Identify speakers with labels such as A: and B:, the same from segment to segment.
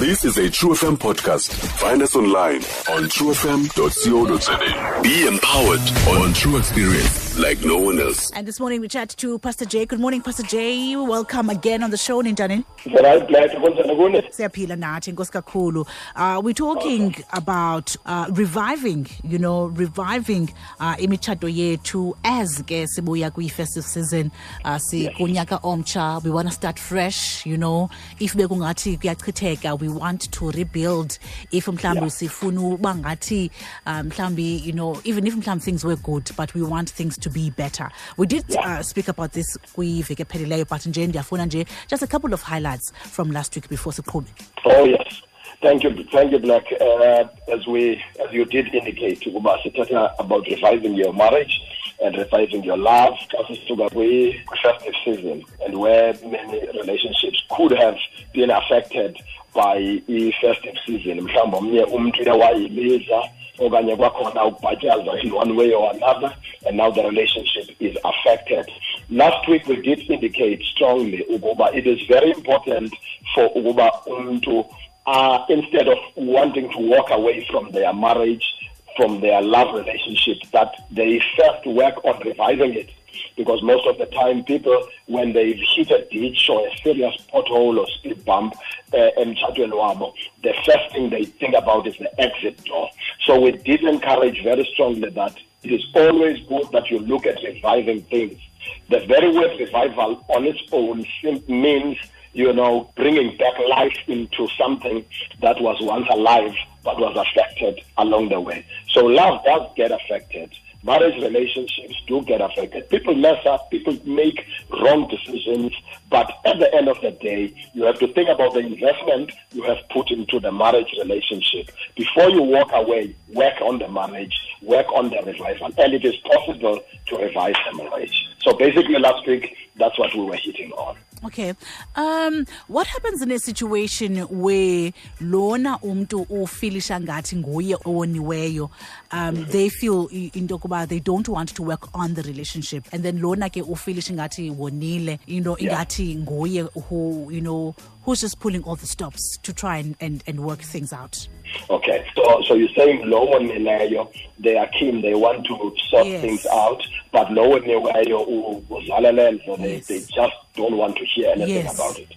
A: This is a True FM podcast. Find us online on truefm.co.za. Be empowered on True Experience like no one else.
B: And this morning we chat to Pastor Jay. Good morning, Pastor Jay. Welcome again on the show, Ninjani.
C: Right, glad to kunjani kuni?
B: Siyaphila nathi nkosi kakhulu. Uh, we're talking about uh, reviving, you know, reviving uh, imitshato yethu as ke sibuya kwi-festive season uh, si kunyaka omtsha we want to start fresh you know if bekungathi kuyachitheka we want to rebuild if mhlawumbi sifuna uba ngathi uh, mhlawumbi you know even if mhlawumbi things were good but we want things to be better we did uh, speak about this kwiveki ephelileyo but nje ndiyafuna nje just a couple of highlights from last week before siqhube
C: Oh yes. Thank you, thank you, Black. Uh, as we, as you did indicate, sithatha about reviving your marriage and reviving your love. Xa sisuka kwi festive season and where many relationships could have been affected by i festive season. Mhlawumbi omnye umntu uye wayibiza okanye kwakhona ukubhatyaza in one way or another and now the relationship is affected. Last week we did indicate strongly ukuba it is very important for ukuba umntu uh, instead of wanting to walk away from their marriage from their love relationship that they first work on reviving it. Because most of the time people when they've hit a ditch or a serious pothole or speed bump uh, emtshatweni the first thing they think about is the exit door. So we did encourage very strongly that it is always good that you look at reviving things the very word revival on its own means you know, bringing back life into something that was once alive but was affected along the way. So love does get affected. Marriage relationships do get affected. People mess up, people make wrong decisions, but at the end of the day, you have to think about the investment you have put into the marriage relationship. Before you walk away, work on the marriage, work on the revival. And it is possible to revive the marriage. So basically last week, that's what we were hitting on.
B: Okay. Um what happens in a situation where lona umntu ufilisha ngathi nguye owoniweyo um they feel into yokuba they don't want to work on the relationship and then lona ke ufilisha ngathi wonile into ingathi nguye who you know who's just pulling all the stops to try and and, and work things out.
C: Okay, so so you're saying low on Nileyo, they are keen, they want to sort
B: Yes.
C: things out, but low on Nileyo, so they,
B: Yes.
C: they just don't want to hear anything
B: Yes.
C: about it.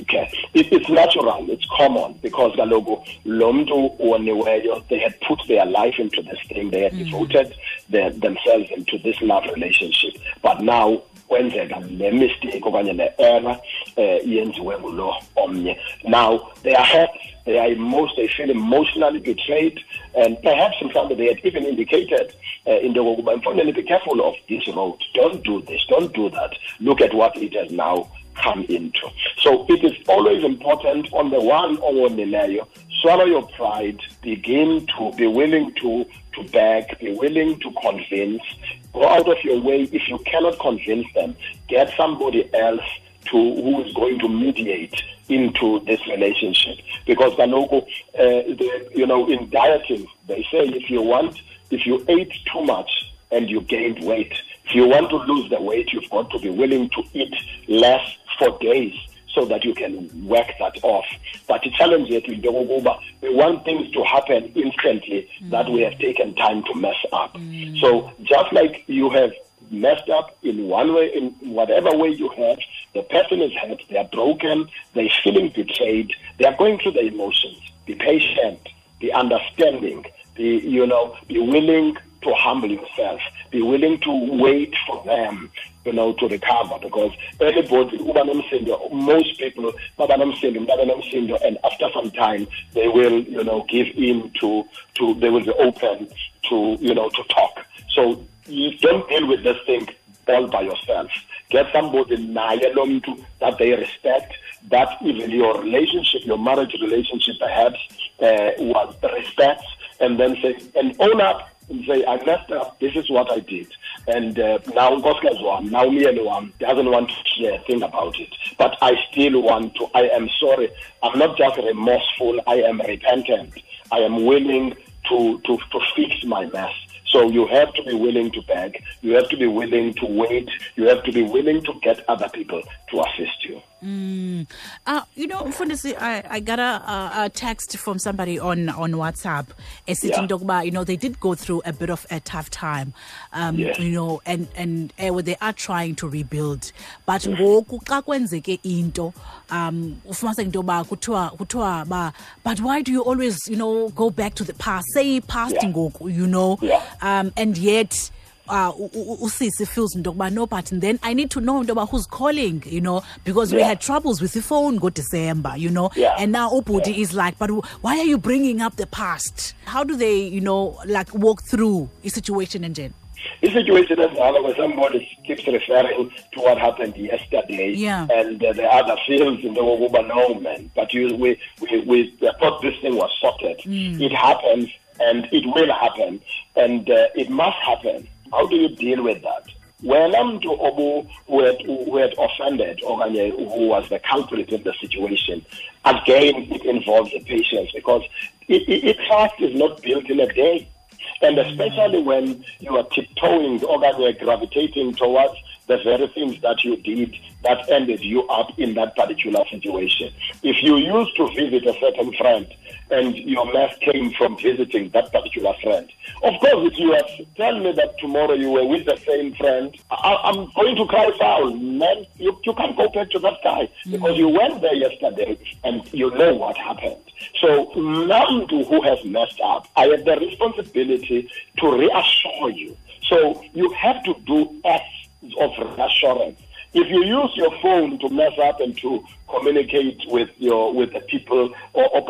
C: Okay, it, it's natural, it's common because kaloku lo mntu woniweyo, they had put their life into this thing, they had mm. devoted their, themselves into this love relationship, but now kwenzeka le mistake okanye le error eh yenziwe ngulo omnye. Now they are hurt they are most they feel emotionally betrayed and perhaps mhlawumbe they had even indicated uh, into yokokuba mfanele be careful of this road. Don't do this don't do that. Look at what it has now come into. So it is always important on the one owonileyo swallow your pride begin to be willing to to beg be willing to convince go out of your way if you cannot convince them. Get somebody else to who is going to mediate into this relationship. Because kaloku uh, you know in dieting they say if you want if you ate too much and you gained weight if you want to lose the weight you've got to be willing to eat less for days so that you can work that off. But the challenge yet in Yokoguba, we want things to happen instantly that we have taken time to mess up. Mm. So just like you have messed up in one way, in whatever way you have, the person is hurt, they are broken, they're feeling betrayed, they are going through the emotions. Be patient, be understanding, be, you know, be willing to humble yourself, be willing to wait for them, you know, to recover because everybody, most people, and after some time, they will, you know, give in to, to, they will be open to, you know, to talk. So you don't deal with this thing all by yourself. Get somebody that they respect, that even your relationship, your marriage relationship perhaps uh, was respects, and then say and own up and say I messed up. This is what I did, and uh, now nkosikazi wam, now me and wam doesn't want to hear a thing about it, but I still want to. I am sorry. I'm not just remorseful. I am repentant. I am willing to to to fix my mess. So you have to be willing to beg. You have to be willing to wait. You have to be willing to get other people to assist you.
B: Uh, you know, Mfundisi, I, I got a, a, a text from somebody on, on WhatsApp
C: Yeah.
B: yokuba you know they did go through a bit of a tough time um
C: Yes.
B: you know and and uh, they are trying to rebuild but ngoku xa kwenzeke into um ufumanise into yoba kuthiwa kuthiwa ba but why do you always you know go back to the past say past
C: Yeah.
B: ngoku you know
C: Yeah.
B: um and yet uh usisi feels into yokuba no but then i need to know into who's calling you know because we had troubles with the phone ngo-december you know
C: Yeah.
B: and now ubudi
C: Yeah.
B: is like but why are you bringing up the past how do they you know like walk through a situation and then
C: I-situation enjalo where somebody keeps referring to what happened yesterday
B: Yeah.
C: and uh, the other feels into kokuba no man but you, we, we, we thought this thing was sorted it happens and it will happen and uh, it must happen how do you deal with that? Wena mntu who had, who had offended okanye who was the culprit in the situation again it involves the patience because it, it, trust is not built in a day. And especially when you are tiptoeing or you're gravitating towards the very things that you did that ended you up in that particular situation. If you used to visit a certain friend and your mess came from visiting that particular friend, of course, if you have tell me that tomorrow you were with the same friend, I, I'm going to cry foul. Man, you, you can't go back to that guy mm. because you went there yesterday and you know what happened. So, Namdu, who has messed up, I have the responsibility to reassure you. So, you have to do acts of reassurance. If you use your phone to mess up and to communicate with your with the people or, or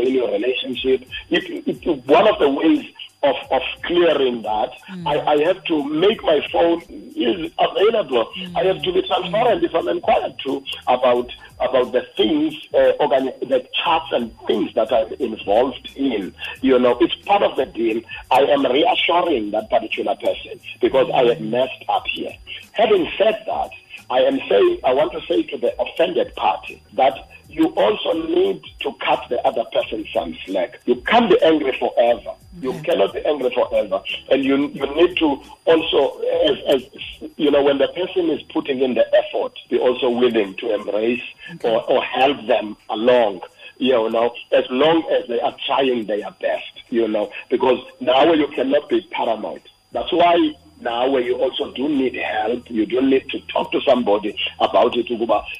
C: in your relationship, it, it, one of the ways of, of clearing that, I, I have to make my phone is available. I have to be transparent if I'm inquired to about about the things, uh, organi- the charts and things that I'm involved in. You know, it's part of the deal. I am reassuring that particular person because I have messed up here. Having said that, I am saying I want to say to the offended party that you also need to cut the other person some slack. You can't be angry forever. You cannot be angry forever. And you you need to also as, as you know, when the person is putting in the effort, be also willing to embrace or, or help them along. You know, as long as they are trying their best, you know, because now you cannot be paranoid. That's why now where you also do need help, you do need to talk to somebody about it.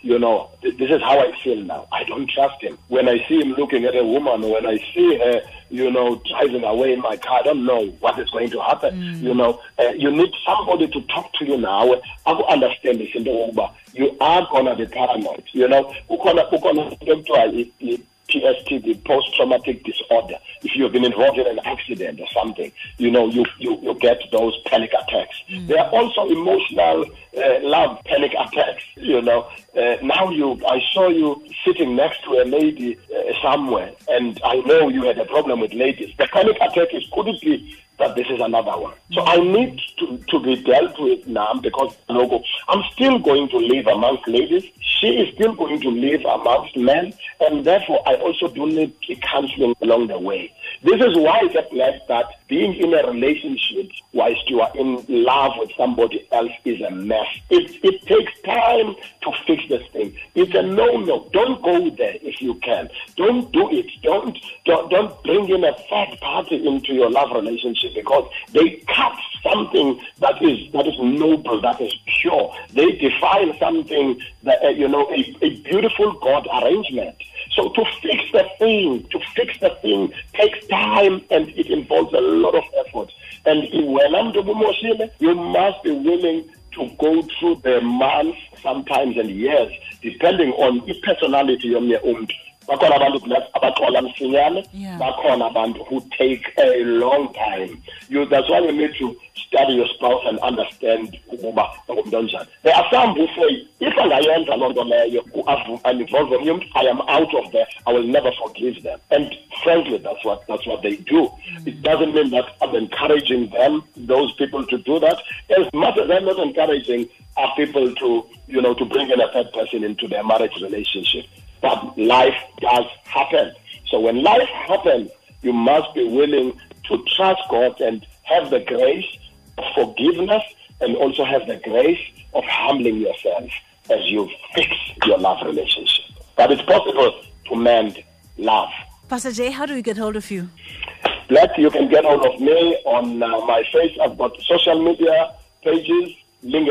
C: You know, this is how I feel now. I don't trust him. When I see him looking at a woman, when I see her, you know, driving away in my car, I don't know what is going to happen. You know, uh, you need somebody to talk to you now. I will understand this in the Uber. You are gonna be paranoid. You know, ukona ukona into ekuthiwa i- i- PST, the post-traumatic disorder. If you've been involved in an accident or something, you know, you, you, you get those panic attacks. There are also emotional uh, love panic attacks, you know. Uh, now you, I saw you sitting next to a lady uh, somewhere, and I know you had a problem with ladies. The panic attack is, could it be that this is another one. So I need to, to be dealt with now because logo, I'm still going to live amongst ladies. She is still going to live amongst men, and therefore I also do need counseling along the way. This is why it's glad that being in a relationship whilst you are in love with somebody else is a mess. It, it takes time to fix this thing. It's a no-no. Don't go there if you can. Don't do it. Don't, don't, don't bring in a third party into your love relationship because they cut something that is, that is noble, that is pure. They define something that, uh, you know, a, a beautiful God arrangement. So to fix the thing, to fix the thing takes time and it involves a lot of effort. And when I'm doing you must be willing to go through the months, sometimes and years, depending on the personality of your umuntu. Bakhona abantu abaxola msinyane
B: Yeah.
C: bakhona abantu who take a long time. You that's why you need to study your spouse and understand ukuba ungumntu onjani there are some who say if angayenza loo nto leyo involve omnye umntu i am out of there. I will never forgive them. And frankly that's what that's what they do. Mm. It doesn't mean that i'm encouraging them those people to do that. As much as i'm not encouraging are people to you know to bring in a third person into their marriage relationship but life does happen. So when life happens, you must be willing to trust God and have the grace of forgiveness and also have the grace of humbling yourself as you fix your love relationship. But it's possible to mend love.
B: Pastor Jay, how do we get hold of you?
C: Let you can get hold of me on uh, my face. I've got social media pages. Please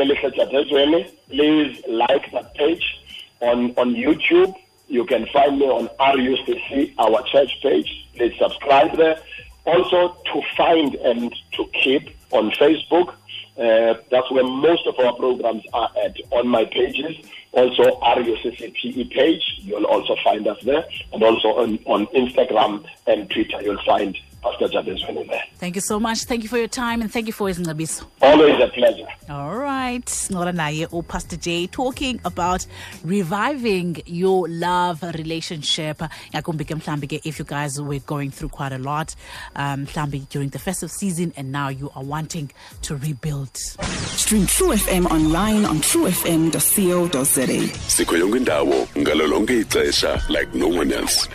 C: like that page. On, on YouTube, you can find me on RUCC, our church page. Please subscribe there. Also, to find and to keep on Facebook. Uh, that's where most of our programs are at on my pages. Also, RUCCPE page, you'll also find us there. And also on, on Instagram and Twitter, you'll find Pastor Jabezweni there.
B: Thank you so much. Thank you for your time and thank you for his ngabiso.
C: Always a pleasure.
B: All right. Nora naye or Pastor Jay talking about reviving your love relationship. Ngakumbi ke mhlambi ke if you guys were going through quite a lot um during the festive season and now you are wanting to rebuild.
D: Stream True FM online on truefm.co.za.
A: sikho yonke indawo ngalo lonke ixesha like no one else